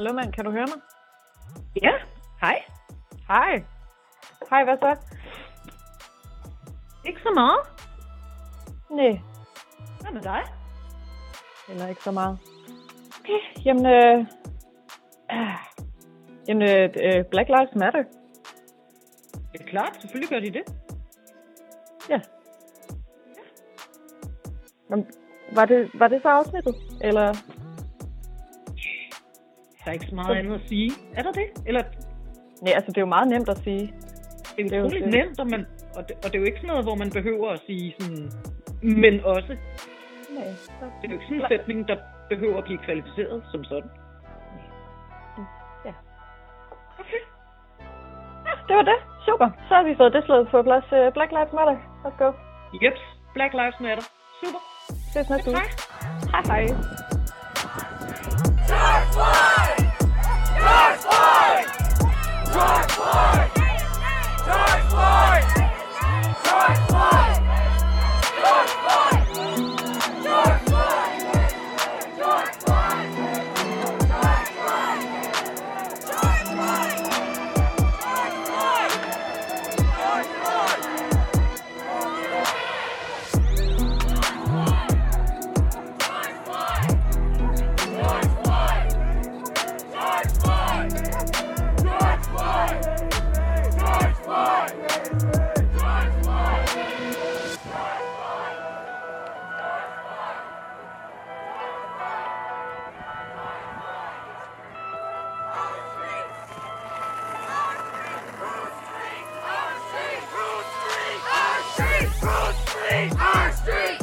Hallo mand, kan du høre mig? Ja, hej. Hej. Hej, hvad så? Ikke så meget. Nej, Hvad med dig? heller ikke så meget. Okay, jamen, øh, øh, jamen, øh, øh, Black Lives Matter. Det er klart, selvfølgelig gør de det. Ja. Jamen, var det, var det så afsnittet? Eller? Der er ikke så meget andet at sige. Er der det? Eller Nej, altså det er jo meget nemt at sige. det er Det er jo utroligt det. nemt, og, man, og, det, og det er jo ikke sådan noget, hvor man behøver at sige sådan, men også. Nej, Det er jo ikke sådan en sætning, der behøver at blive kvalificeret som sådan. Ja. Okay. Ja, det var det. Super. Så har vi fået det slået på plads. Øh, Black Lives Matter. Let's go. Jeps, Black Lives Matter. Super. Ses næste uge. Hej. Hej. Our street! Our street!